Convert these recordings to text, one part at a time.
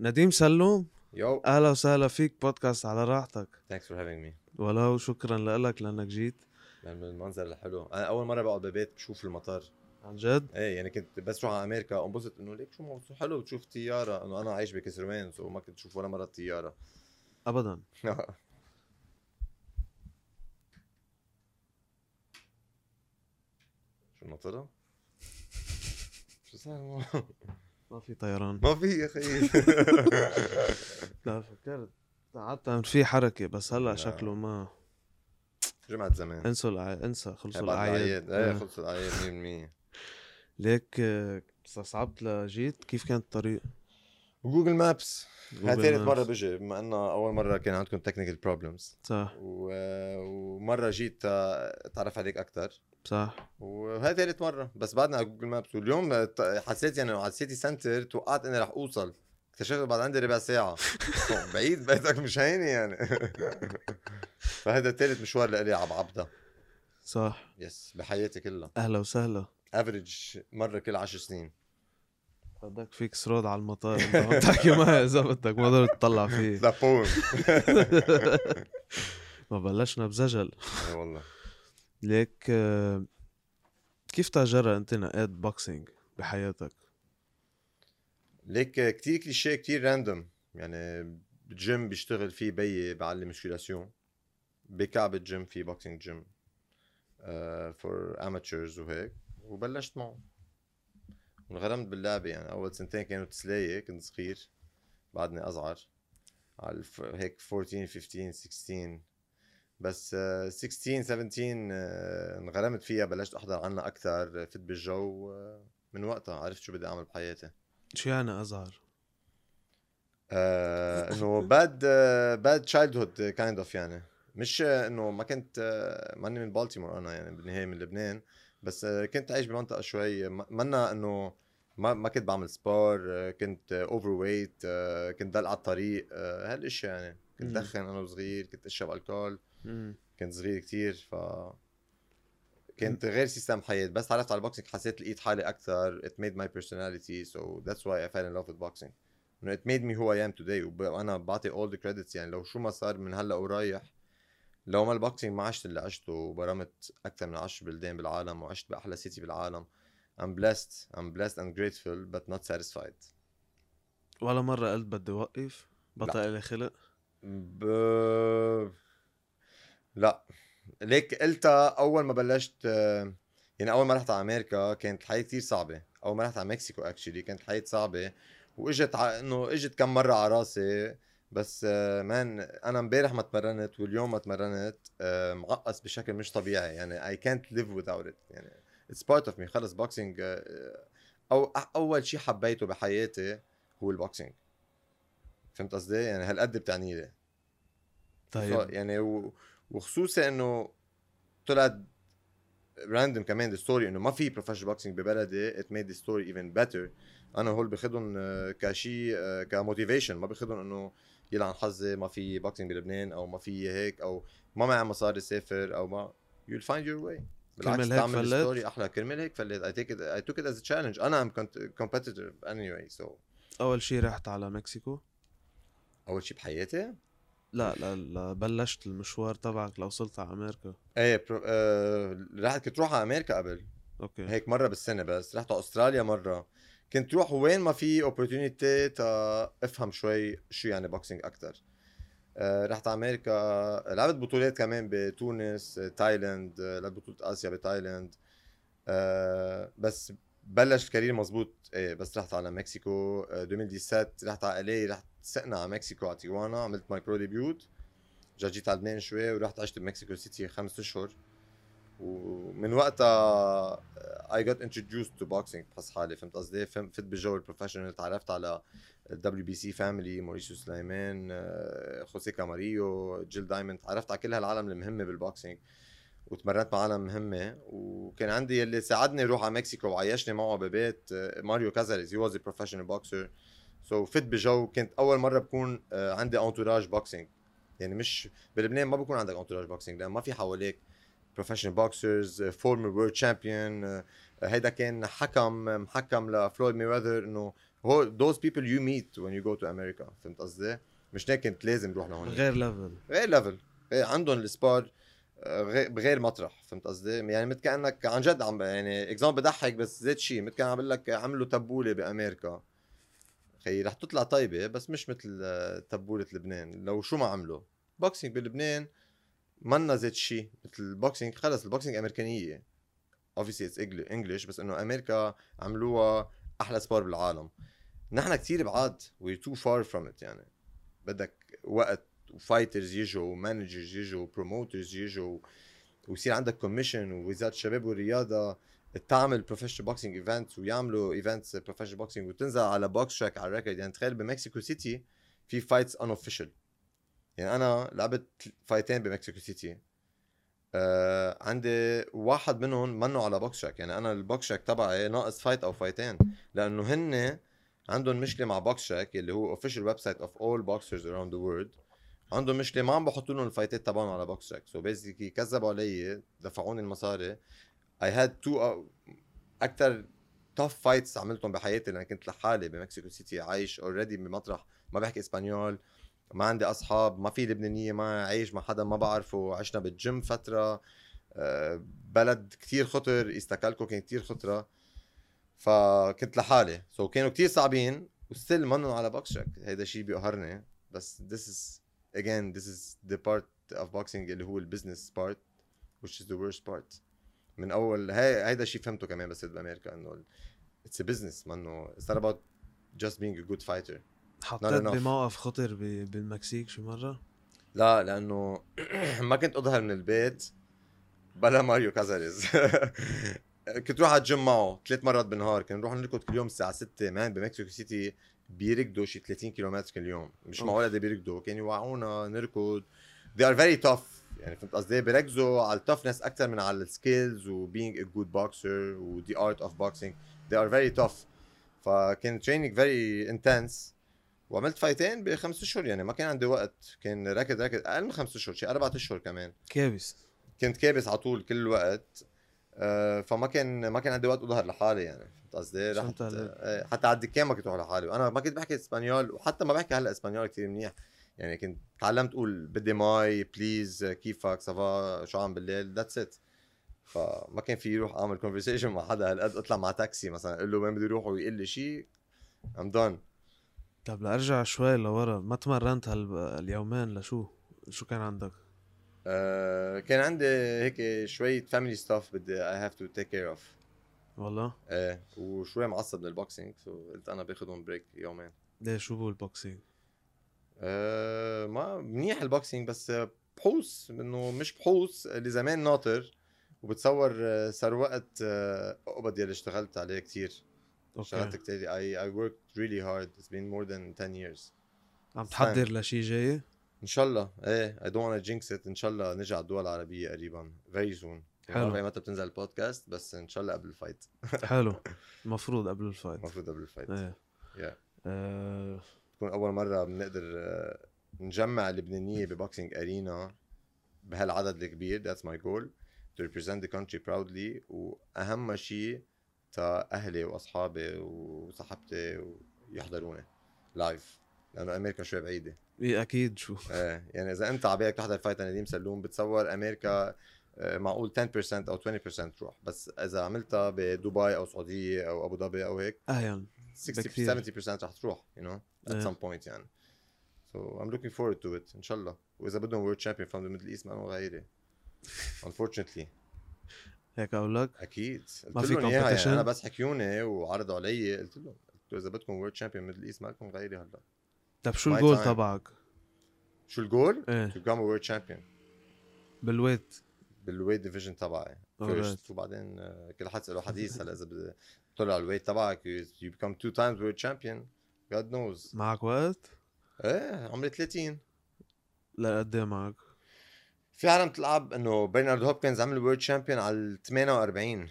نديم سلوم yo. أهلا وسهلا فيك بودكاست على راحتك. thanks for having me ولو شكرا لك لأنك جيت. من المنظر الحلو. أنا أول مرة بقعد ببيت بشوف المطار. عن جد؟ إيه يعني كنت بس روح على أمريكا انبسط إنه ليك شو حلو تشوف طيارة. إنه أنا عايش بكسروان so ما كنت أشوف ولا مرة طيارة. ابدا. شو المطره؟ شو صار؟ ما في طيران. ما في يا أخي. لا فكرت. قعدت في حركة بس هلا لا. شكله ما. جمعة زمان. انسوا الع... انسى خلصوا الأعياد. إيه آه. خلصوا الأعياد 100% ليك آه، استصعبت لجيت؟ كيف كان الطريق؟ و Google Maps. هاي ثالث. مرة بجي بما إنه أول مرة كان عندكم technical problems صح. ومرة جيت آه، اتعرف عليك أكثر صح. وهي ثالث مرة بس بعدنا على Google Maps. واليوم ت- حسيت يعني على ال City Centre توقعت إني رح أوصل. اكتشفت بعد عندي ربع ساعة. بعيد بيتك مش هيني يعني. فهذا ثالث مشوار لإلي على عبده. صح. يس بحياتي كلها. أهلا وسهلا. افريج مرة كل عشر سنين. بدك فيك سرود على المطار. انت تحكي معي إذا بدك ما ضروري تطلع فيه. ذا بوم ما بلشنا بزجل. إي والله. ليك آه، كيف تجرى انت نقاد بوكسينج بحياتك؟ ليك كتير كليشيه كتير random يعني بجيم بيشتغل فيه بيي بعلم musculation بكعبة جيم في boxing gym for amateurs وهيك. وبلشت معه. انغرمت باللعبة يعني. أول سنتين كانوا تسلاية كنت صغير بعدني أصغر. على. هيك 14 15 16 بس آه، 16 17 آه، انغرمت فيها بلشت أحضر عنها أكثر فت بالجو آه، من وقتها. عرفت شو بدي أعمل بحياتي. شو يعني أزعر؟ آه إنه bad bad childhood kind of يعني. مش آه، إنه ما كنت آه، ماني من بالتيمور أنا يعني بالنهاية من لبنان. بس كنت عايش بمنطقة شوي منا إنه ما ما كنت بعمل sport كنت overweight كنت ضل على الطريق هالاشياء يعني. كنت. دخن أنا وصغير كنت أشرب الكول. كنت صغير كتير ف كنت غير system حياة بس تعرفت على ال boxing حسيت لقيت حالي أكثر it made my personality. So that's why I fell in love with boxing. إنه it made me who I am today. وب- وأنا بعطي all the credits يعني. لو شو ما صار من هلأ ورايح لو ما ال boxing ما عشت اللي عشته وبرمت أكثر من 10 بلدان بالعالم وعشت بأحلى city بالعالم I'm blessed I'm blessed and grateful but not satisfied ولا مرة قلت بدي وقف؟ بطل لي خلق؟ ب... لا ليك قلتها أول ما بلشت يعني أول ما رحت على أمريكا كانت الحياة كثير صعبة أول ما رحت على مكسيكو actually كانت الحياة صعبة وإجت ع... إنه إجت كم مرة على راسي بس آه، man أنا امبارح ما تمرنت واليوم ما تمرنت آه، معصب بشكل مش طبيعي يعني اي كانت ليف without it يعني it's part of me خلص boxing أو أول شيء حبيته بحياتي هو ال boxing فهمت قصدي؟ يعني هالقد بتعني لي. طيب. يعني و... وخصوصا إنه طلعت random كمان ال story إنه ما في professional boxing ببلدي it made story even better أنا هول باخذهم كشيء ك motivation ما باخذهم إنه يلعن حظي ما في boxing بلبنان أو ما في هيك أو ما معي مصاري سافر أو ما you'll find your way. بالعكس تعمل فلت؟ story أحلى. كرمال هيك take it I took it as a challenge. أنا I'm competitive anyway so. أول شي رحت على مكسيكو؟ أول شيء بحياتي؟ لا لا لا بلشت المشوار تبعك لوصلت على أمريكا. إيه برو... آه... رحت كنت روح على أمريكا قبل. أوكي. هيك مرة بالسنة بس. رحت على أستراليا مرة. كنت روح وين ما في opportunity افهم شوي شو يعني boxing أكثر آه رحت على أمريكا لعبت بطولات كمان بتونس آه، تايلاند آه، لعبت بطولة آسيا بتايلاند. آه بس بلش ال career مزبوط إيه بس رحت على مكسيكو. آه 2017 رحت على LA رحت سقنا على مكسيكو على تيوانا عملت my pro debut جيت على لبنان شوي ورحت عشت بمكسيكو سيتي خمس أشهر. ومن وقتها I got introduced to boxing بحس حالي فهمت قصدي فهم فت بالجو ال professional تعرفت على ال WBC family موريسيو سليمان آه، خوسيه كاماريو جيل دايموند تعرفت على كل هالعالم المهمة بال boxing وتمرنت مع عالم مهمة وكان عندي اللي ساعدني أروح على مكسيكو وعيشني معه ببيت آه، ماريو كازاريز he was professional boxer so فت بجو كنت أول مرة بكون آه، عندي entourage boxing يعني مش بلبنان ما بكون عندك entourage boxing لأن ما في حواليك. professional boxers former world champion هيدا كان حكم محكم لفلويد مايويذر انه هو those people you meet when you go to America فهمت قصدي؟ مش هيك كنت لازم روح لهون. غير level غير level عندهم ال spar آه، غير- بغير مطرح فهمت قصدي؟ يعني مثل كأنك عن جد عم يعني example بضحك بس زيت شيء مثل كان عم بقول لك عملوا تبولة بأمريكا. خي رح تطلع طيبة بس مش مثل آه، تبولة لبنان. لو شو ما عملوا؟ boxing بلبنان منا زيت شيء مثل ال boxing. خلص ال boxing أمريكانية. Obviously it's English بس إنه أمريكا عملوها أحلى spar بالعالم. نحن كتير بعاد we're too far from it يعني. بدك وقت و fighters يجوا و managers يجوا و promoters يجوا ويصير عندك commission ووزاره الشباب والرياضة تعمل professional boxing events ويعملوا events professional boxing وتنزل على BoxRec على ال record يعني تخيل بمكسيكو سيتي في fights unofficial يعني أنا لعبت fight ين بمكسيكو سيتي. آه عندي واحد منهم منه على BoxRec يعني أنا ال BoxRec تبعي ناقص fight أو fight ين. لأنه هن عندهم مشكلة مع BoxRec اللي هو official website of all boxers around the world عندهم مشكلة ما عم بحطوا لهم ال fight ات تبعهم على BoxRec so basically كذبوا علي دفعوني المصاري. اي هاد two أكثر tough fights عملتهم بحياتي لأن كنت لحالي بمكسيكو سيتي عايش already بمطرح ما بحكي إسبانيول. ما عندي أصحاب ما في لبنانية ما عايش مع حدا ما بعرفه. عشنا بالجيم فترة آه، بلد كتير خطر ايستاكالكو كان كتير خطرة. فكنت لحالي. so so كانوا كتير صعبين و still منهم على BoxRec هيدا شيء بيقهرني. بس this is again this is the part of boxing اللي هو ال business part which is the worst part. من أول هي هيدا الشيء فهمته كمان بس بامريكا إنه it's a business. منه it's not about just being a good fighter. حطيت. بموقف خطر بالمكسيك شي مرة؟ لا لأنه ما كنت اظهر من البيت بلا ماريو كازاريز. كنت روح على الجيم معه ثلاث مرات بالنهار. كنا نروح نركض كل يوم الساعة 6 man بمكسيكو سيتي بيركضوا شي 30 كيلومتر كل يوم. مش. معقول قد بيركضوا. كانوا يوعونا نركض. They are very tough. يعني فهمت قصدي؟ بيركزوا على ال toughness أكثر من على ال skills و being a good boxer و the art of boxing. They are very tough. فكان training very intense. وعملت fight ين بخمس أشهر يعني ما كان عندي وقت كان راكد راكد أقل من خمس أشهر شي أربع أشهر كمان. كابس. كنت كابس على طول كل الوقت آه، فما كان ما كان عندي وقت أظهر لحالي يعني. فهمت قصدي؟ رحت عليك. آه، حتى على الدكان ما كنت أروح لحالي. وأنا ما كنت بحكي إسبانيول وحتى ما بحكي هلأ إسبانيول كثير منيح. يعني كنت تعلمت أقول بدي ماي please كيفك ça va شو عم بالليل that's it فما كان في روح أعمل conversation مع حدا هالقد أطلع مع تاكسي مثلا أقول له وين بدي أروح ويقول لي شيء I'm done طب لأرجع شوي لورا ما تمرنت هال اليومين لشو؟ شو كان عندك؟ آه، كان عندي هيك شوية family stuff بدي I have to take care of والله؟ إيه وشوي معصب من ال boxing so قلت أنا باخذهم break يومين. ليه شو بو البوكسينج أه ما منيح ال boxing بس بحس إنه مش بحس اللي زمان ناطر وبتصور آه، صار وقت آه، اقبض يلي اشتغلت عليه كتير. اشتغلت okay كتير I, I worked really hard. It's been more than 10 years. عم تحضر لشي جاي؟ ان شاء الله إيه I don't wanna jinx it. ان شاء الله نرجع الدول العربية قريبا. Very soon. حلو. حلو متى بتنزل البودكاست بس ان شاء الله قبل الفايت. حلو. المفروض قبل ال fight. المفروض قبل ال fight. إيه. Yeah. آه، تكون أول مرة بنقدر آه، نجمع اللبنانية ب boxing arena بهالعدد الكبير. That's my goal. To represent the country proudly. وأهم شيء تا أهلي وأصحابي وصاحبتي يحضروني live لأنه أمريكا شوي بعيدة. إيه أكيد شو؟ إيه يعني إذا أنت عبالك تحضر fight نديم سلوم بتصور أمريكا آه، معقول 10% أو 20% تروح. بس إذا عملتها بدبي أو سعودية أو أبو ظبي أو هيك اهين 60 بكتير. 70% رح تروح you know at إيه. some point يعني. So I'm looking forward to it إن شاء الله. وإذا بدهم world champion from the middle east ما غيري unfortunately. هيك أقول لك. أكيد. ما قلت في لهم إياها competition؟ يعني أنا بس حكيوني وعرضوا علي. قلت لهم قلت له إذا بدكم world champion middle east ما لكم غيري هلأ. طب شو الجول. تبعك؟ شو الجول؟ إيه. Become a world champion. بال weight بال weight division تبعي. First وبعدين آه، كل حد له حديث هلأ إذا طلع ال weight تبعك you become two times world champion. God knows. معك وقت؟ إيه عمري 30 لا قد إيه معك؟ في عالم تلعب إنه برنارد هوبكنز عمل world champion على ال 48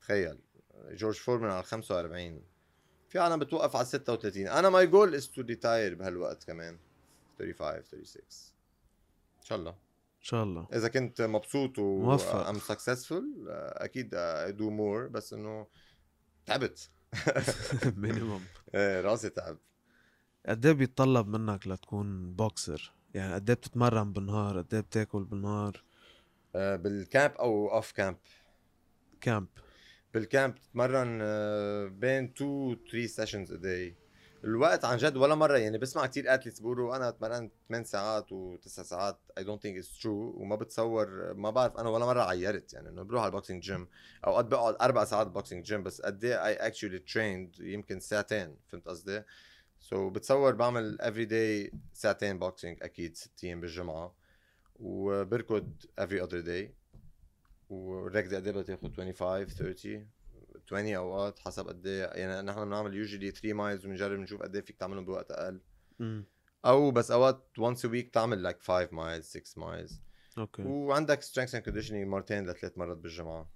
تخيل. جورج فورمان على ال 45 في عالم بتوقف على 36 أنا my goal is to retire بهالوقت كمان. 35 36 إن شاء الله. إن شاء الله. إذا كنت مبسوط و. I'm successful أكيد I do more بس إنه تعبت. minimum إيه راسي تعب. قد إيه بيتطلب منك لتكون بوكسر يعني قد إيه بتتمرن بالنهار؟ قد إيه بتاكل بالنهار؟ آه، بال camp أو off camp camp. بال camp تتمرن آه، بين 2 3 sessions a day الوقت عن جد ولا مرة يعني بسمع كثير athletes بيقولوا أنا تمرنت 8 ساعات و9 ساعات. I don't think it's true وما بتصور ما بعرف أنا ولا مرة عيرت يعني إنه بروح على ال boxing gym أوقات بقعد أربع ساعات boxing gym بس قد إيه I actually trained يمكن ساعتين. فهمت قصدي؟ so بتصور بعمل every day ساعتين boxing أكيد ست أيام بالجمعة وبركض every other day والركضه قد إيه بتاخذ 25 30 20 أوقات حسب قد إيه. يعني نحن بنعمل usually 3 miles وبنجرب نشوف قد إيه فيك تعملهم بوقت أقل. أو بس أوقات once a week تعمل like 5 miles 6 miles okay. وعندك strength and conditioning مرتين لثلاث مرات بالجمعة.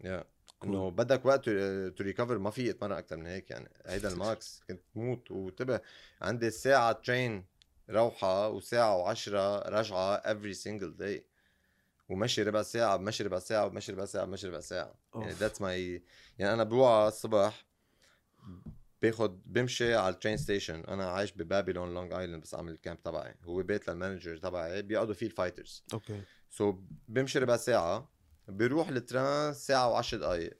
Yeah cool. إنه بدك وقت to recover ما في اتمرن أكثر من هيك يعني. هيدا ال max. كنت تموت وانتبه عندي ساعة train روحة وساعة و10 رجعة every single day ومشي ربع ساعة بمشي ربع ساعة وبمشي ربع ساعة بمشي ربع ساعة. يعني. that's my يعني أنا بوعى الصبح باخد بمشي على ال train station أنا عايش ببابلون Long Island بس عامل ال camp تبعي. هو بيت لل manager تبعي. بيقعدوا فيه ال fighters okay. so, بمشي ربع ساعة. بروح التران ساعة وعشر دقايق.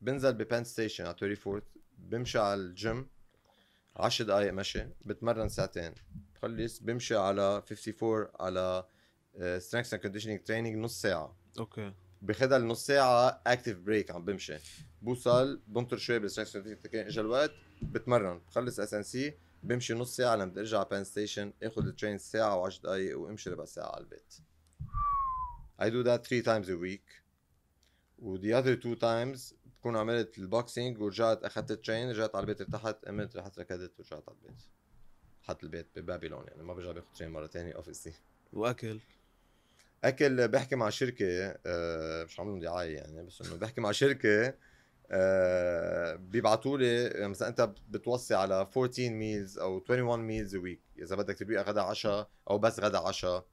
بنزل ب Penn Station على 34 بمشي على الجيم 10 دقايق مشي بتمرن ساعتين. بخلص بمشي على 54 على strength and conditioning training نص ساعة. okay. باخدها النص ساعة active break عم بمشي. بوصل بنطر شوي بال strength اجى الوقت بتمرن. بخلص S and C بمشي نص ساعة لما بدي أرجع على Penn Station آخذ ال train ساعة و10 دقايق وامشي ربع ساعة على البيت. I do that three times a week. و the other two times بكون عملت ال boxing ورجعت اخذت ال train رجعت على البيت ارتحت قمت رحت ركضت ورجعت على البيت. حط البيت ببابلون يعني ما برجع باخذ train مرة ثانية obviously وأكل؟ أكل بحكي مع شركة آه، مش عاملهم دعاية يعني بس إنه بحكي مع شركة آه، بيبعتوا لي مثلا أنت بتوصي على 14 meals أو 21 meals week إذا بدك تبيع غدا عشاء أو بس غدا عشاء.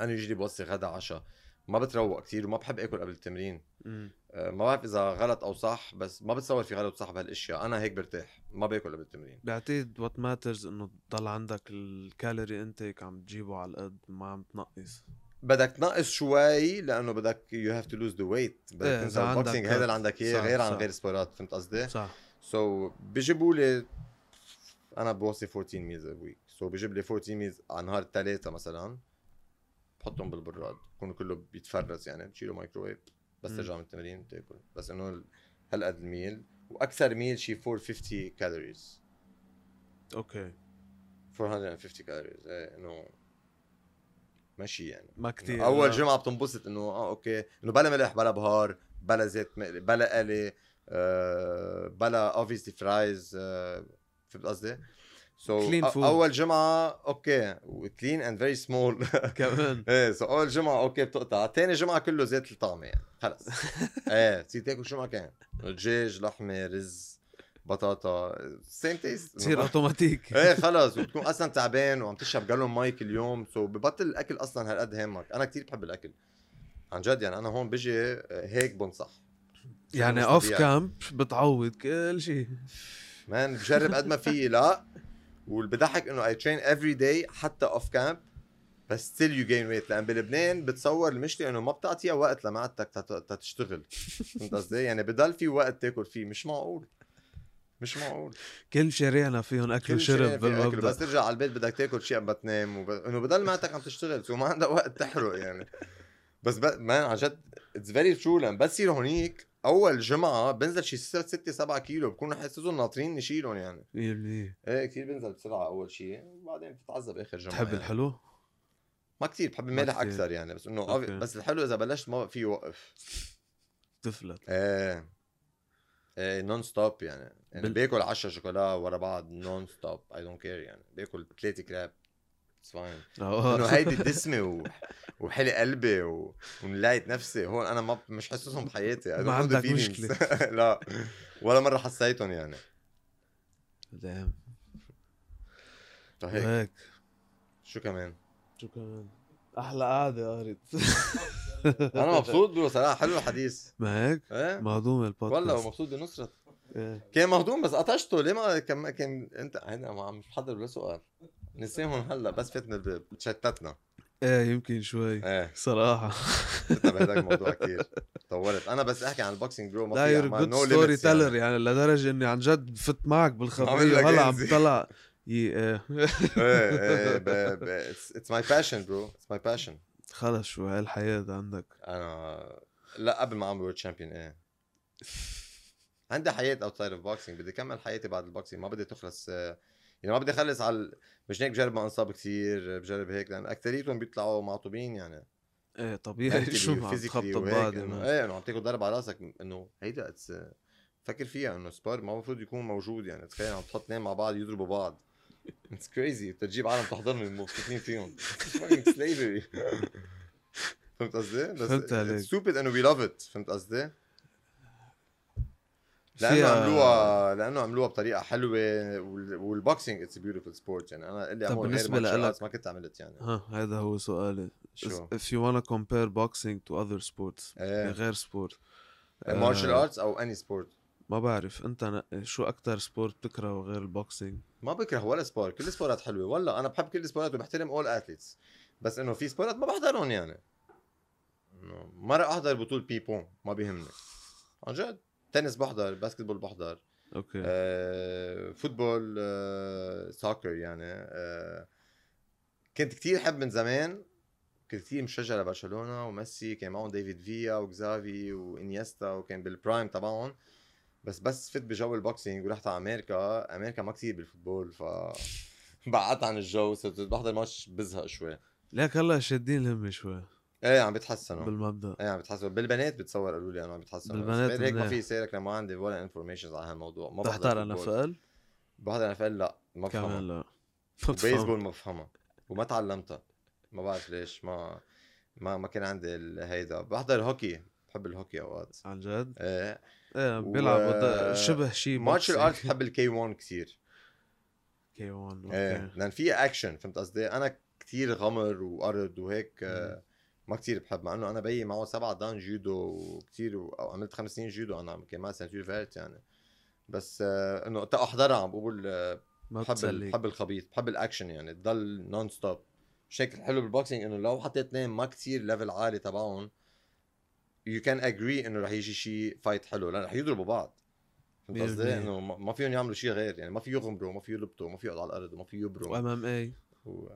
أنا usually بوصي غدا عشاء ما بتروق كتير وما بحب آكل قبل التمرين. آه، ما بعرف إذا غلط أو صح بس ما بتصور في غلط وصح بهالأشياء. أنا هيك برتاح ما باكل قبل التمرين. بعتقد what matters إنه تضل عندك ال calorie intake عم تجيبه على القد ما عم تنقص. بدك تنقص شوي لأنه بدك you have to lose the weight بدك إيه، تنزل ال boxing هذا اللي عندك إياه صح، غير عن صح. غير sports فهمت قصدي؟ صح. so, بيجيبوا لي أنا بوصي 14 meals a week so بيجيب لي 14 meals على نهار الثلاثاء مثلا. بحطهم بالبراد بكون كله بيتفرز يعني بتشيله مايكروويف بس. ترجع من التمرين بتاكل بس إنه ال- هالقد ال meal وأكثر meal شي 450 calories okay 450 calories إيه إنه ماشي يعني ما إنه أول آه. جمعة بتنبسط إنه آه okay إنه بلا ملح بلا بهار بلا زيت مقلي بلا قلي آه بلا obviously fries آه فهمت قصدي؟ so clean food. أول جمعة okay. clean and very small كمان. إيه so أول جمعة okay بتقطع. ثاني جمعة كله ذات الطعمة يعني. خلص. إيه تصير تاكل شو ما كان. دجاج لحمة رز بطاطا. same taste تصير اوتوماتيك إيه خلص. وبتكون أصلا تعبان وعم تشرب جالون مي كل يوم so ببطل الأكل أصلا هالقد هامك أنا كتير بحب الأكل. عن جد يعني أنا هون بيجي هيك بنصح. يعني off. camp بتعوض كل شيء. man بجرب قد ما في. لا. واللي بضحك إنه I train every day حتى off camp بس still you gain weight لأن بلبنان بتصور المشكلة إنه ما بتعطيها وقت لمعدتك تتشتغل. فهمت قصدي؟ يعني بضل في وقت تاكل فيه. مش معقول. مش معقول. كل شارعنا فيهم أكل وشرب بالمبدأ. بس ترجع على البيت بدك تاكل شيء قبل ما تنام وب... إنه بضل معدتك عم تشتغل. so ما عندها وقت تحرق يعني. بس ب... man عن جد it's very true لما بس يصير هونيك أول جمعة بنزل شي 6 7 كيلو بكون حاسسهم ناطرين نشيلهم يعني 100% إيه كثير بنزل بسرعة أول شيء وبعدين بتتعذب آخر جمعة بتحب يعني. الحلو؟ ما كثير بحب المالح. أكثر يعني بس إنه okay. بس الحلو إذا بلشت ما في وقف تفلت إيه إيه non stop يعني يعني بال- باكل 10 شوكولا ورا بعض non stop I don't care يعني باكل ثلاثة كراب اتس فاين إنه هيدي دسمه و... وحلي قلبي و... ونلاقيت نفسي. هون أنا ما مش حاسسهم بحياتي. ما عندك. مشكلة. لا. ولا مرة حسيتهم يعني. دام فهيك هيك. شو كمان؟ شو كمان؟ أحلى قعدة قريت. أنا مبسوط برو صراحة. حلو الحديث. ما هيك؟ إيه؟ مهضوم البودكاست. والله مبسوط بنصرت. إيه. كان مهضوم بس قطشته. ليه ما كان كان انت أنا ما عم بحضر ولا سؤال. نسيهم هلا بس فتنا الباب تشتتنا إيه يمكن شوي. إيه. صراحة. فتنا بهذاك الموضوع كثير طولت. أنا بس أحكي عن ال boxing bro ما لا you're good story. teller يعني. لدرجة إني عن جد فت معك بالخبرية لك وهلا عم يي إيه. إيه it's my passion bro it's my passion خلص شو هاي الحياة عندك؟ أنا لا قبل ما أعمل world champion إيه. عندي حياة outside of boxing بدي اكمل حياتي بعد ال boxing ما بدي تخلص آه، يعني ما بدي أخلص على مش هيك بجرب ما أنصاب كثير بجرب هيك لأن اكثريتهم بيطلعوا معطوبين يعني. إيه طبيعي. شو ما عم physically تخبط وهيك ببعض يعني. إيه انه عم تاخذ ضرب على راسك. إنه هيدا it's فكر فيها إنه sport ما المفروض يكون موجود يعني. تخيل عم تحط اثنين مع بعض يضربوا بعض. it's crazy بتجيب عالم تحضرهم مبسوطين فيهم. فهمت قصدي؟ بس فهمت عليك. stupid انه we love it فهمت قصدي؟ لأنه عملوها لأنه عملوها بطريقة حلوة وال- وال boxing it's beautiful sport يعني أنا اللي طب لإلك- arts ما كنت عملت يعني. ها هذا هو سؤالي. شو؟ if you wanna compare boxing to other sports إيه. غير sport martial arts أو any sport ما بعرف. أنت نقي شو أكتر sport بتكرهه غير ال boxing ما بكره ولا sport كل السبورات حلوة. والله أنا بحب كل السبورات وبحترم all athletes بس إنه في سبورات ما بحضرهم يعني. مرة أحضر بطولة بيبون ما بيهمني. عن جد. تنس بحضر basketball بحضر okay. آه، football آه، soccer يعني آه، كنت كتير حب من زمان كنت كتير مشجع لبرشلونة وميسي كان معهم ديفيد فيا وكزافي وإنيستا وكان بال prime تبعهم بس بس فت بجو ال boxing ورحت على أمريكا أمريكا ما كتير بال football ف بعدت عن الجو صرت بحضر ماتش بزهق شوي. ليك هلا شادين الهمة شوي. إيه عم بيتحسنوا بالمبدأ. إيه عم بتحسن بالبنات بتصور قالوا لي أنا عم بتحسن بالبنات بس هيك ما. في سيرك لما ما عندي ولا انفورميشن على هالموضوع. ما بتحضر أنا. فقل؟ بحضر NFL لا ما بفهمها. كمان لا وبيسبول ما بفهمها. وما تعلمتها. ما بعرف ليش. ما ما ما كان عندي ال- هيدا. بحضر هوكي بحب الهوكي أوقات. عن جد؟ إيه. إيه و- بيلعبوا دا- شبه شيء مارشال ارت بحب الكي 1 كثير. K 1 إيه. لأن فيها اكشن فهمت قصدي؟ أنا كثير غمر وارض وهيك آه، ما كثير بحب مع إنه أنا بيي معه سبعة دان جودو وكثير و- أو عملت خمس سنين جودو أنا كان معي سنتين فات يعني. بس آه، إنه أحضرها عم بقول آه، ما بحب بحب الخبيط بحب الأكشن يعني تضل non-stop شكل الحلو بالبوكسينج إنه لو حطيت اثنين ما كتير level عالي تبعهم you can agree إنه رح يجي شيء فايت حلو لأن رح يضربوا بعض. فهمت قصدي؟ إنه ما ما فيهم يعملوا شيء غير يعني ما في يغمروا ما في يلبطوا ما في يقعدوا على الأرض وما في يبروا. و MMA و...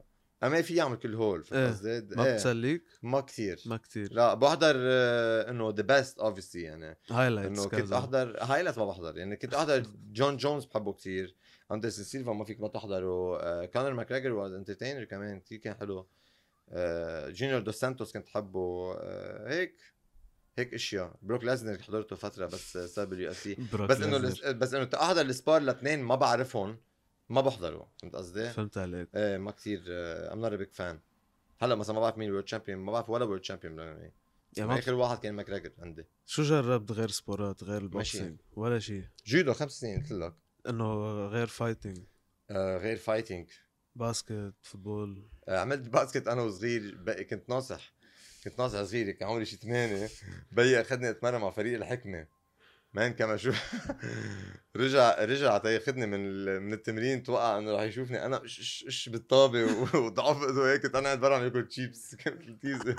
اما في يعمل كل هول إيه. فهمت قصدي؟ ما إيه، بتسليك؟ ما كثير ما كتير. لا بحضر آه، إنه the best obviously يعني. highlights إنه كنت أحضر highlights ما بحضر يعني كنت أحضر جون جونز بحبه كثير اندرسون سيلفا ما فيك ما تحضره آه كونر ماكريجر was entertainer كمان كثير كان حلو آه جونيور دو سانتوس كنت حبه آه هيك هيك أشياء. بروك لازنر حضرته فترة بس آه، صار بال UFC بس إنه بس إنه تحضر ال spar لاثنين ما بعرفهم. ما بحضره فهمت قصدي؟ فهمت عليك. إيه ما كثير I'm not big fan هلا مثلا ما بعرف مين ال world champion ما بعرف ولا world champion يعني ما آخر واحد كان ماكريجر عندي. شو جربت غير سبورات غير. ال boxing ولا شيء جودو خمس سنين قلت لك. إنه غير fighting. آه غير fighting. basket football. آه، عملت basket أنا وصغير كنت ناصح. كنت ناصح صغير كان عمري شي ثمانية بيي أخذني أتمرن مع فريق الحكمة. مان كما شو رجع رجع تاخذني من من التمرين توقع إنه رح يشوفني. أنا اش اش, بالطابة؟ و- وضعفت وهيك كنت أنا قاعد برا عم باكل تشيبس كانت لذيذه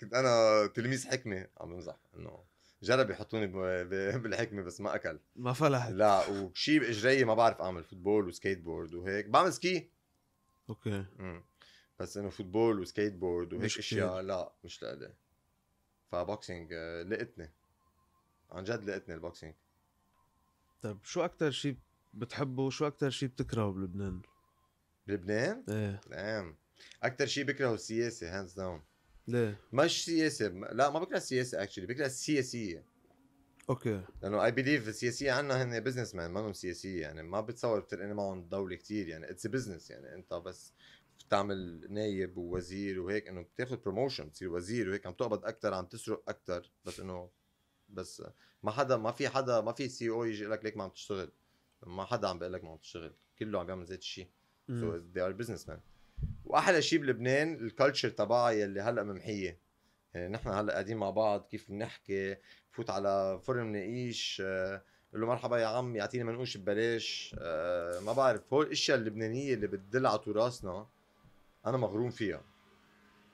كنت أنا تلميذ حكمة. عم بمزح. إنه جرب يحطوني بالحكمة بس ما أكل. ما فلحت. لا وشي باجري ما بعرف أعمل فوتبول وسكيت بورد وهيك. بعمل سكي okay. بس إنه football و skateboard وهيك أشياء. لا مش لإلي. ف boxing آه، لقتني عن جد لقتني ال boxing. طيب شو أكتر شيء بتحبه وشو أكتر شيء بتكرهه بلبنان؟ بلبنان؟ إيه. نعم. أكثر شيء بكرهه السياسة hands down ليه؟ مش سياسة لا ما بكره السياسة actually بكره السياسية. okay. لأنه I believe السياسية عنا هن businessmen ما سياسية يعني ما بتصور بترقني معهم دولة كتير يعني it's business يعني أنت بس بتعمل نايب ووزير وهيك إنه بتاخذ promotion تصير وزير وهيك عم تقبض أكثر عم تسرق أكثر بس إنه بس ما حدا ما في حدا ما في CEO يجي يقول لك ليك ما عم تشتغل. ما حدا عم بيقول لك ما عم تشتغل. كله عم بيعمل ذات الشيء. so they are businessmen. وأحلى شيء بلبنان ال culture تبعها يلي هلأ ممحية. يعني نحن هلأ قاعدين مع بعض كيف بنحكي فوت على فرن مناقيش آه، بقول له مرحبا يا عم يعطيني منقوش ببلاش. أه ما بعرف هول الأشياء اللبنانية اللي بتدل على تراثنا أنا مغروم فيها.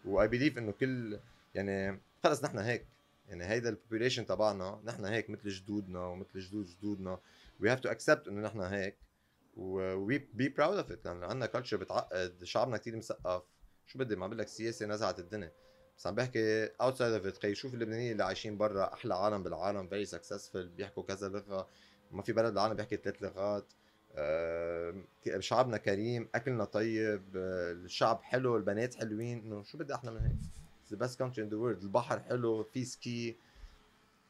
و I believe إنه كل يعني خلص نحن هيك. يعني هيدا ال population تبعنا نحن هيك مثل جدودنا ومثل جدود جدودنا. we have to accept إنه نحن هيك. و be proud of it لأنه عندنا culture بتعقد شعبنا كثير مثقف. شو بدي؟ ما بقول لك السياسة نزعت الدنيا. بس عم بحكي outside of it شوف اللبنانيين اللي عايشين برا أحلى عالم بالعالم very successful بيحكوا كذا لغة. ما في بلد بالعالم بيحكي ثلاث لغات. شعبنا كريم أكلنا طيب أه الشعب حلو البنات حلوين. إنه شو بدي أحلى من هيك؟ the best country in the world البحر حلو في ski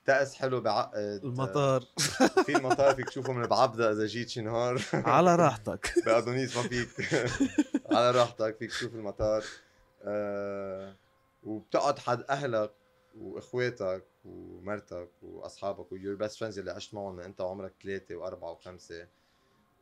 طقس حلو بعقد المطار. في المطار فيك تشوفه من بعبدة إذا جيت شي نهار. على راحتك. بأدونيس ما فيك. على راحتك فيك تشوف المطار. أه وبتقعد حد أهلك وإخواتك ومرتك وأصحابك و your best friends اللي عشت معهم إنت وعمرك ثلاثة وأربعة وخمسة.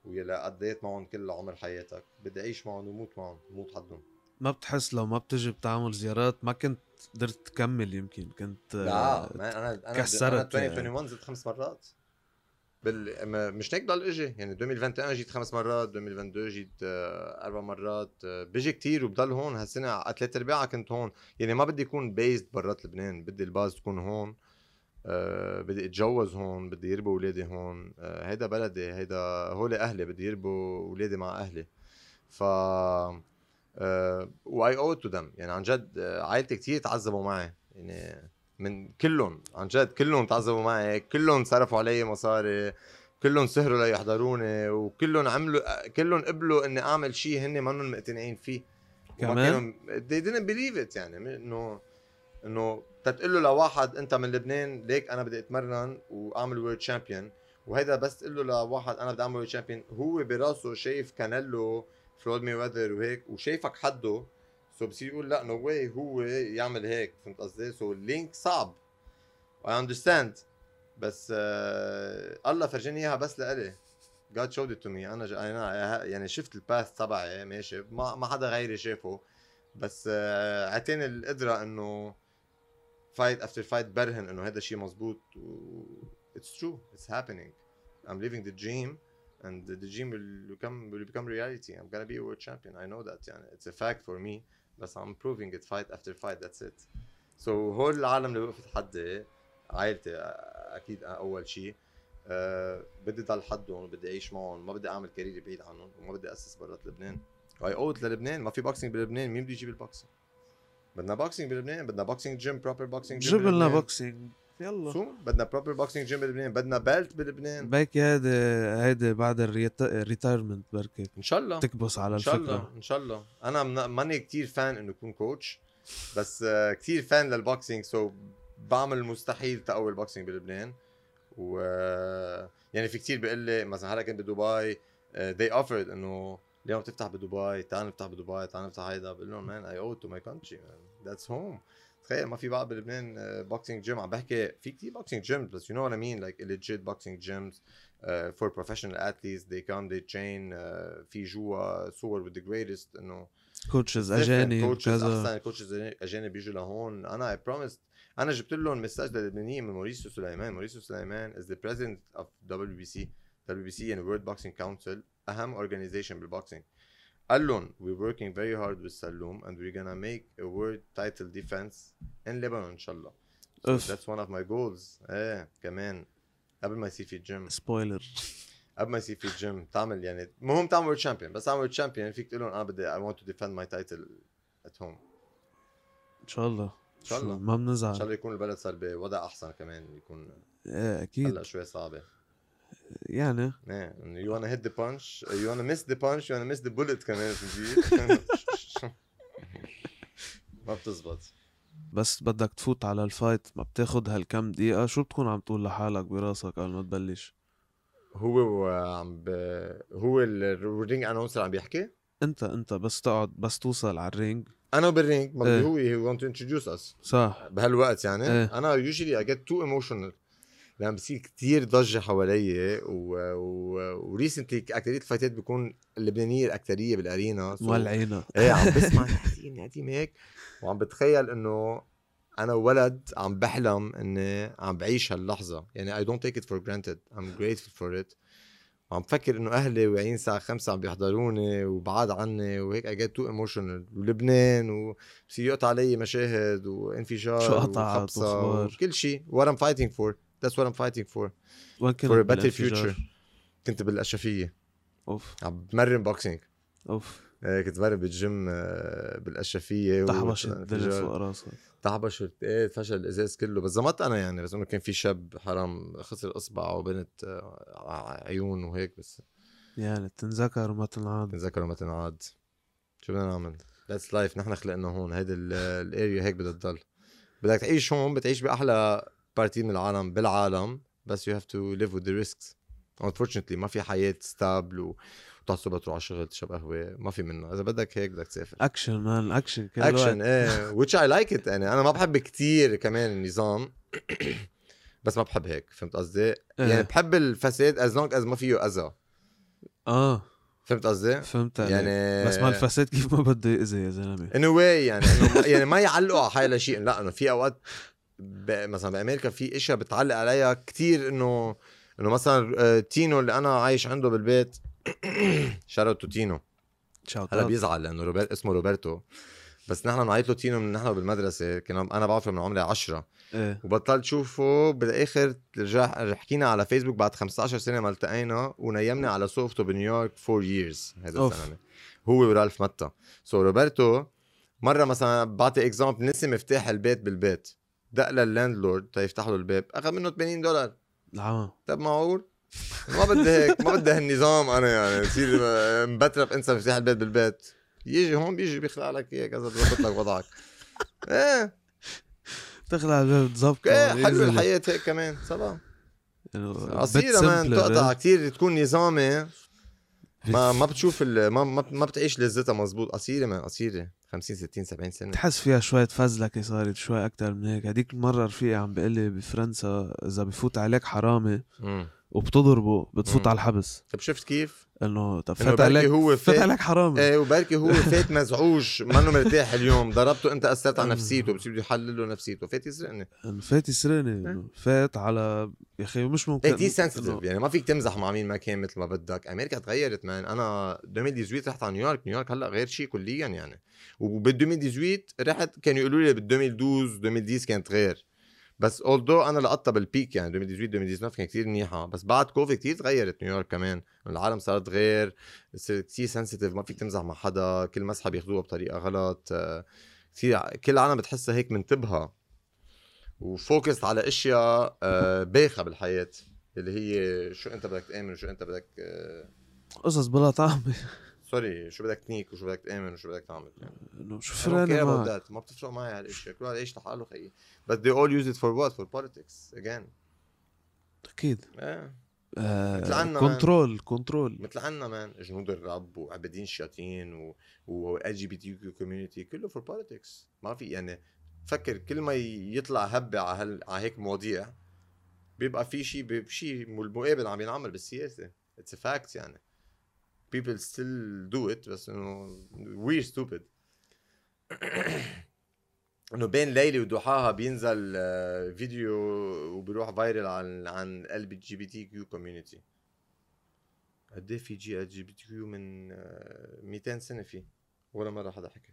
واللي قضيت معهم كل عمر حياتك. بدي أعيش معهم وموت معهم موت حدهم ما بتحس لو ما بتجي بتعمل زيارات ما كنت قدرت تكمل يمكن كنت لا ما أنا أنا كسرت أنا 2021 جيت خمس مرات. بال... مش هيك ضل إجي. يعني 2021 جيت خمس مرات 2022 جيت آه، أربع مرات. آه، بيجي كتير وبضل هون. هالسنة ثلاث أرباعها كنت هون. يعني ما بدي اكون based برات لبنان بدي ال base تكون هون. أه بدي اتجوز هون بدي يربوا أولادي هون. أه هيدا بلدي هيدا هول أهلي بدي يربوا أولادي مع أهلي. ف I owe it to them يعني عن جد آه، عائلتي كثير تعذبوا معي. يعني من كلهم عن جد كلهم تعذبوا معي. كلهم صرفوا علي مصاري. كلهم سهروا ليحضروني. وكلهم عملوا كلهم قبلوا إني أعمل شيء هن منهم مقتنعين فيه. كمان؟ they didn't believe it يعني. انه إنه تتقول له لواحد انت من لبنان ليك أنا بدي اتمرن واعمل world champion وهيدا بس تقول له لواحد أنا بدي اعمل world champion هو براسه شايف كانيلو فلويد مايويذر وهيك وشايفك حده. so بصير يقول لا no way هو يعمل هيك فهمت قصدي؟ so ال link صعب. I understand بس آه الله فرجاني إياها بس لإلي. God showed it to me. أنا أنا يعني شفت ال path تبعي ماشي؟ ما ما حدا غيري شافه. بس آه القدرة إنه fight after fight برهن إنه هذا الشيء مزبوط و it's true it's happening. I'm living the dream and the dream will become will become reality. I'm gonna be a world champion. I know that يعني. It's a fact for me بس I'm proving it fight after fight that's it. So هول العالم اللي وقفت حدي عائلتي أكيد أول شيء. أه بدي ضل حدهم بدي أعيش معهم ما بدي أعمل career بعيد عنهم وما بدي أسس برات لبنان. I owe it للبنان ما في boxing بلبنان مين بده يجيب ال boxing بدنا boxing بلبنان بدنا boxing gym proper boxing gym جيب لنا boxing يلا. شو؟ بدنا proper boxing gym بلبنان بدنا belt بلبنان. بيكي هيدي هيدي بعد ال retirement بركي إن شاء الله. تكبس على إن شاء الفكرة. الله إن شاء الله. أنا ماني كثير fan إنه أكون coach بس آه، كثير fan لل boxing so بعمل المستحيل تقوي ال boxing بلبنان. و يعني في كثير بيقول لي مثلا هلأ كنت بدبي they offered إنه اليوم بتفتح بدبي؟ تعال نفتح بدبي تعال نفتح هيدا. بقول لهم man I owe it to my country that's home تخيل ما في بعض بلبنان boxing gym عم بحكي في كثير boxing gyms بس you know what I mean like gyms uh, for professional athletes they come they train uh, في جوا صور with the greatest إنه coaches أجانب coaches أحسن coaches أجانب بيجوا لهون. أنا I promise أنا جبت لهم message للبنانيين من موريسيو سليمان. موريسيو سليمان از ذا بريزيدنت اوف دبليو بي سي دبليو بي سي يعني أهم organization بال boxing قال لهم we're working very hard with سلوم and we're gonna make a world title defense in Lebanon ان شاء الله so أوف that's one of my goals. إيه كمان. قبل ما يصير في ال gym spoiler قبل ما يصير في الجيم تعمل يعني. مهم تعمل world champion بس تعمل world champion فيك تقول لهم أنا بدي I want to defend my title at home. إن شاء الله. إن شاء الله. ما إن بنزعل شاء الله يكون البلد صار بوضع أحسن كمان يكون إيه أكيد. هلا شوي صعبة. يعني. إيه يو wanna hit the punch? You wanna miss the punch? You wanna miss the bullet كمان ما بتزبط. بس بدك تفوت على الفايت ما بتاخد هالكم دقيقة. شو بتكون عم تقول لحالك براسك قبل ما تبلش؟ هو وعم ب... هو ال ring announcer عم بيحكي؟ انت انت بس تقعد بس توصل على ال ring. أنا وبال ring ما إيه. هو هي to introduce us. صح. بهالوقت يعني. إيه. أنا usually I get too emotional. لما بصير كتير ضجة حوالي و... و... و recently أكترية ال fightات بيكون اللبنانية الأكترية بال arena مولعينا إيه عم بسمع قديم قديم هيك وعم بتخيل إنه أنا ولد عم بحلم إني عم بعيش هاللحظة. يعني I don't take it for granted. I'm grateful for it. وعم بفكر إنه أهلي واعيين الساعة 5 عم بيحضروني وبعاد عني وهيك I get too emotional. ولبنان وبصير يقطع علي مشاهد وانفجار شو قطعت وأخبار. وكل شيء. What I'm fighting for. That's what I'm fighting for. وين كنت for a better future. كنت بالاشرفيه أوف. عم بمرن بوكسينج أوف. إيه، كنت بمرن بالجيم آه، بالاشرفيه تحبش و- الدنيا انفجار. فوق راسك. تحبش إيه فشل الإزاز كله. بس زمت أنا يعني بس إنه كان في شاب حرام خسر اصبع وبنت آه، عيون وهيك بس يعني تنذكر وما تنعاد. تنذكر ما تنعاد. شو بدنا نعمل؟ that's life نحن خلقنا هون. هيدي ال area هيك بدها تضل. بدك تعيش هون بتعيش بأحلى party من العالم بالعالم بس you have to live with the risks. Unfortunately ما في حياة stable الصبح تروح على الشغل تشرب قهوة ما في منه إذا بدك هيك بدك تسافر. action man action كل اكشن إيه which I like it. يعني أنا ما بحب كتير كمان النظام بس ما بحب هيك. فهمت قصدي؟ يعني إيه. بحب الفساد as long as ما فيه أذى. آه. فهمت قصدي؟ فهمت عليك. يعني بس ما الفساد كيف ما بده يأذي يا زلمة؟ ان واي يعني يعني ما يعلقوا على حالها شيء. لا إنه في أوقات. مثلا بأمريكا في إشياء بتعلق عليها كتير إنه إنه مثلا آه، تينو اللي أنا عايش عنده بالبيت. shout out to تينو. هلا بيزعل لأنه روبرت اسمه روبرتو. بس نحن بنعيط له تينو من نحن بالمدرسة. كنا أنا بعرفه من عمري عشرة. إيه. وبطلت شوفه بالآخر رجع حكينا على فيسبوك بعد 15 سنة ما التقينا ونيمني على صوفته بنيويورك 4 years هذا. الزلمه هو ورالف متا سو روبرتو مرة مثلا بعطي اكزامبل نسي مفتاح البيت بالبيت. دق لللاندلورد تيفتح له الباب. أخذ منه 80 دولار. العمى طب معقول ما بدي هيك ما بدي هالنظام أنا يعني. تصير مبترف انسى مفتاح البيت بالبيت. يجي هون بيجي بيخلع لك إياه كذا بظبط لك وضعك. إيه. تخلع الباب تظبط إيه حلوة الحياة هيك كمان. صبا قصيرة مان تقطع كثير تكون نظامي. ما ما بتشوف ال- ما ما, ما بتعيش لذتها مزبوط قصيرة مان قصيرة. 50 60 70 سنة. تحس فيها شوية فزلكة صارت شوي أكتر من هيك. هديك المرة رفيقي عم بيقول لي بفرنسا إذا بفوت عليك حرامي. وبتضربه بتفوت مم. على الحبس. طب شفت كيف؟ إنه طب فات عليك هو فات فات- عليك حرامي. إيه وبركي هو فات مزعوج منه مرتاح اليوم. ضربته أنت أثرت على نفسيته بصير بده يحلل له نفسيته. فات يسرقني. فات يسرقني. إنه فات على يا أخي مش ممكن. إيه كثير sensitive يعني. ما فيك تمزح مع مين ما كان مثل ما بدك. أمريكا تغيرت man أنا 2018 رحت على نيويورك. نيويورك هلأ غير شيء كليا يعني. وبال 2018 رحت كانوا يقولوا لي بال 2012 2010 كانت غير. بس although أنا لقطتها بال peak يعني 2018 2019 كانت كثير منيحه بس بعد كوفيد كثير تغيرت نيويورك كمان. العالم صارت غير. صارت كثير sensitive ما فيك تمزح مع حدا. كل مزحة بياخذوها بطريقة غلط. آه، كثير كل العالم بتحسها هيك منتبهه و focus على أشياء آه، بايخة بالحياة. اللي هي شو أنت بدك تآمن وشو أنت بدك آه، قصص بلا طعمة sorry شو بدك تنيك وشو بدك تآمن وشو بدك تعمل؟ يعني شو معك. that. ما بتفرق معي هالاشياء كل واحد يعيش لحاله خيي. But they all use it for what? For politics again. أكيد. إيه مثل عنا control control مثل عنا man جنود الرب وعبادين الشياطين و و ال LGBTQ community كله for politics ما في يعني فكر كل ما يطلع هبة على هال... على هيك مواضيع بيبقى في شيء شيء المقابل عم ينعمل بالسياسة. it's fact يعني. People still do it بس إنه we're stupid. إنه بين ليلي وضحاها بينزل آه، فيديو وبيروح viral عن عن ال LGBTQ community قد إيه في جي ال جي بي تي كيو من آه، 200 سنة في ولا مرة حدا حكى.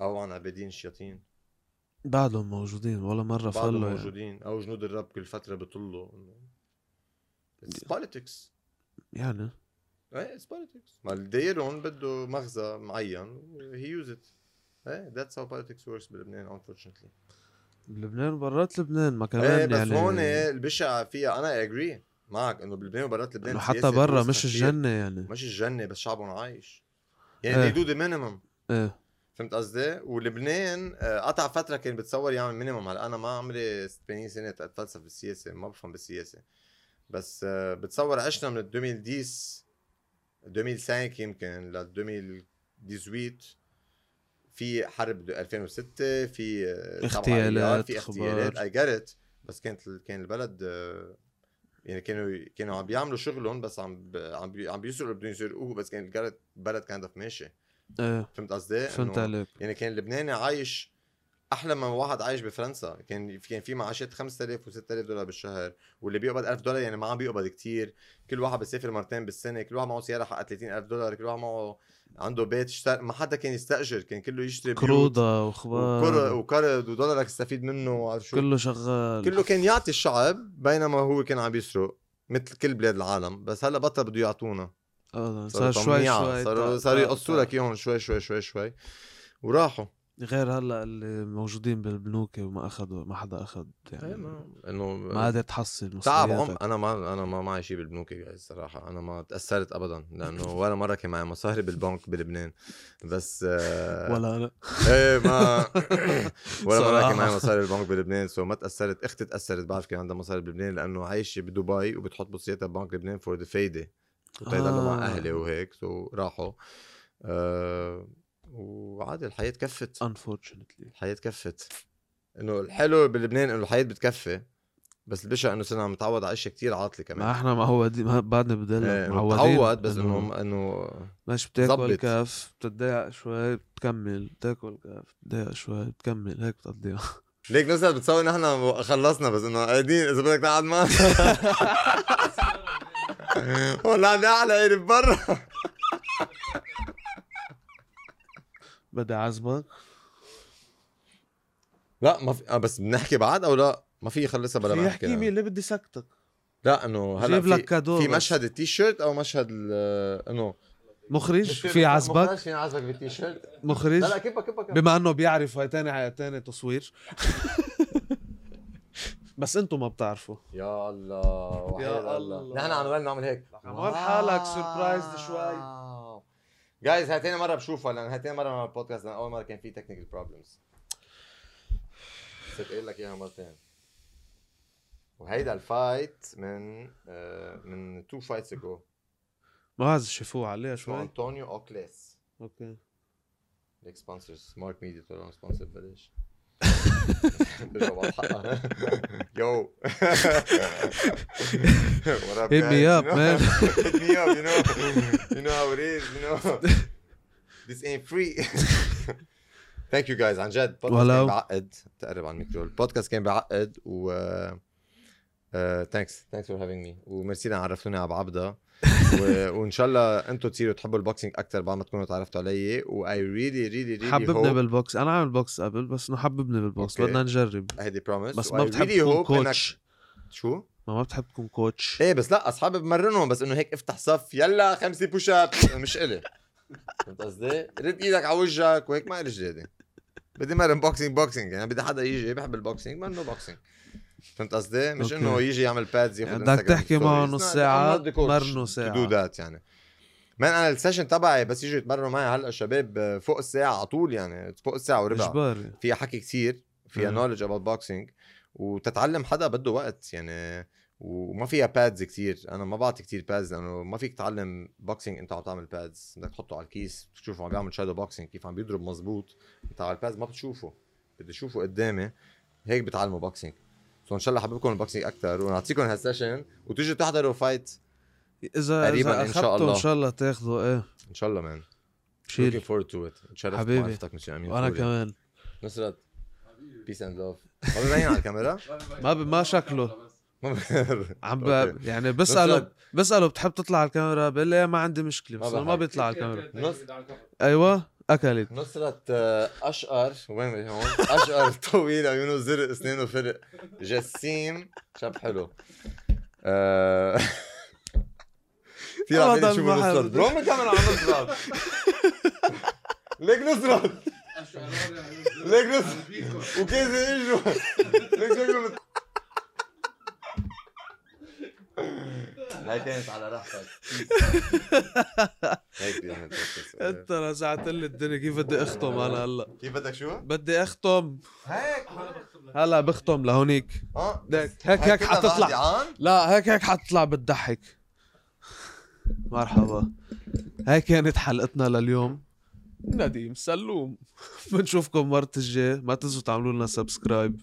أو عن عبادين الشياطين بعدهم موجودين ولا بعدهم فلوا يعني. موجودين. أو جنود الرب كل فترة بيطلوا politics يعني. إيه it's politics ما الديرون بده مغزى معين he use it إيه that's how politics works بلبنان unfortunately. بلبنان وبرات لبنان ما كمان إيه بس يعني؟ هون البشع فيها أنا اجري معك إنه بلبنان وبرات لبنان حتى برا مش. الجنة يعني. مش الجنة بس شعبهم عايش. يعني they do the minimum. إيه. فهمت قصدي؟ ولبنان آه، قطع فترة كان بتصور يعمل مينيمم هلا أنا ما عمري 80 سنة أتفلسف بالسياسة ما بفهم بالسياسة. بس آه، بتصور عشنا من 2010 2005 يمكن ل 2018 في حرب 2006 في آه، اغتيالات، في اغتيالات. اي جت بس كانت كان البلد آه، يعني كانوا كانوا عم بيعملوا شغلهم بس عم عم عم بيسرقوا بدهم يسرقوه بس كان البلد كانت ماشي إيه فهمت قصدي؟ فهمت عليك يعني كان اللبناني عايش أحلى من واحد عايش بفرنسا. كان كان في معاشات 5000 و6000 دولار بالشهر واللي بيقبض 1000 دولار يعني ما عم بيقبض كتير. كل واحد بيسافر مرتين بالسنة كل واحد معه سيارة حقها 30000 دولار كل واحد معه عنده بيت اشتر... ما حدا كان يستأجر كان كله يشتري بيوت قروضة وخبار. وقرض ودولارك تستفيد منه وعارف شو. كله شغال. كله كان يعطي الشعب بينما هو كان عم يسرق مثل كل بلاد العالم. بس هلأ بطل بده يعطونا. آه صار شوي. شوي صاروا صاروا يقصوا لك إياهم شوي شوي شوي شوي. وراحوا. غير هلأ اللي موجودين بالبنوك وما اخذوا ما حدا اخذ يعني ما إنه قادر تحصل تعب عم أنا ما أنا ما معي شيء بالبنوك يا جايز صراحة أنا ما تأثرت ابدا لأنه ولا مرة كان معي مصاري بالبنك بلبنان بس آه، ولا أنا إيه ما ولا مرة. كان معي مصاري بالبنك بلبنان so ما تأثرت أختي تأثرت بعرف كان عندها مصاري بلبنان لأنه عايشة بدبي وبتحط مصرياتها ببنك لبنان for the فايده وتيضلوا مع آه. أهلي وهيك so راحوا آه وعادي الحياة كفت. Unfortunately. الحياة كفت. إنه الحلو بلبنان إنه الحياة بتكفي بس البشع إنه صرنا عم نتعود على أشياء كثير عاطلة كمان. ما إحنا معودين ما- بعدنا إيه، بدلنا إنه معودين تعود بس إنه انه إنه ماشي بتاكل. كف بتضايق شوي بتكمل. بتاكل كف بتضايق شوي بتكمل. هيك بتقضيها. ليك نزل بتصور نحن خلصنا بس إنه قاعدين إذا بدك تقعد معنا. والله أحلى قرب برا. بدي اعزمك لا ما في آه بس بنحكي بعد أو لا؟ ما في خلصها بلا في ما يحكي مين نحكي اللي بدي سكتك. لا إنه هلا جيب لك في, كادو في. مشهد التيشيرت أو مشهد ال- إنه مخرج؟ في عزبك في عزبك بالتيشيرت. مخرج؟ لا لا كبا كبا كبا بما إنه بيعرف هاي تاني تاني تصوير. بس أنتم ما بتعرفوا. يا الله يا الله. نحن عم نضل نعمل هيك. عمل حالك surprised شوي. جايز هاي تاني مرة بشوفها لأن هاي تاني مرة نعمل بودكاست لأن أول مرة كان في تكنيكال بروبلمز صرت قايل لك إياها مرتين وهيدا ال fight من آه من two fights اجو ما عايز شافوه عليه شوي؟ انطونيو اوكليس okay. ليك sponsors سمارت ميديا طلعوا sponsor ببلاش. بيرجعوا بعض حقها yo Hit me up, man. Hit me up, you know. You know how it is, you know. This ain't free. Thank you guys. عن جد البودكاست ولو. كان بعقد تقرب على الميكرو البودكاست كان بعقد و thanks thanks for having me و merci لأن عرفتوني على بعبده و... وان شاء الله أنتم تصيروا تحبوا ال boxing أكثر بعد ما تكونوا تعرفتوا علي و I really really really حببني hope بال box. أنا عامل box قبل بس إنه حببني بال box. okay. بدنا نجرب. هيدي promise بس ما بتحب تكون coach شو؟ ما ما بتحب تكون كوتش إيه بس لا أصحابي بمرنهم بس إنه هيك افتح صف يلا خمسة push up مش إلي. فهمت قصدي؟ رد إيدك على وجهك وهيك ما لي جديدة. بدي مرن boxing boxing يعني بدي حدا يجي بحب ال boxing مرنه boxing فهمت قصدي؟ مش. إنه يجي يعمل pads ياخذ بدك تحكي معه. نص ساعة، I'm not the coach. مرنه to ساعة. that يعني. man أنا ال session تبعي بس يجوا يتمرنوا معي هلأ الشباب فوق الساعة على طول يعني فوق الساعة وربع. إجباري. فيها حكي كتير فيها. knowledge about boxing وتتعلم حدا بده وقت يعني وما فيها pads كتير أنا ما بعطي كتير pads لأنه ما فيك تعلم boxing إنت عم تعمل pads بدك تحطه على الكيس تشوفه عم بيعمل shadow boxing كيف عم بيضرب مزبوط إنت على ال pads ما بتشوفه. بدي أشوفه قدامي. هيك بتعلموا boxing so ان شاء الله حببكم ال boxing أكثر ونعطيكم هال session وتيجوا تحضروا fight اذا قريباً إن شاء الله. ان شاء الله تاخذه إيه. ان شاء الله man looking شيل forward to it. تشرفت حبيبي. معرفتك مسيو أمين وأنا. كمان. نصرت. peace and love ما ببين على الكاميرا؟ ما. ما شكله. عم. ب... يعني بساله. بسأله بتحب تطلع على الكاميرا؟ بقول لي ما عندي مشكلة بس ما. بيطلع على الكاميرا. أيوه. أكلت. نصرت آه، أشقر. وين هون؟ أشقر طويل عيونه زرق اسنانه فرق جسيم. شاب حلو. آه، كثير عم ما نصرت. برغم الكاميرا على نصرت ليك نصرت ليك نصرت وكيف اجوا ليك شكله هاي كانت على راحتك هيك. أنت رزعت لي الدنيا. كيف بدي اختم أنا هلا؟ كيف بدك شو؟ بدي اختم هيك. هلا بختم لهونيك. آه. هيك هيك هيك حتطلع. لا هيك هيك حتطلع بتضحك مرحبا. هاي كانت حلقتنا لليوم. نديم سلوم. بنشوفكم مرة الجاي ما تنسوا تعملوا لنا subscribe.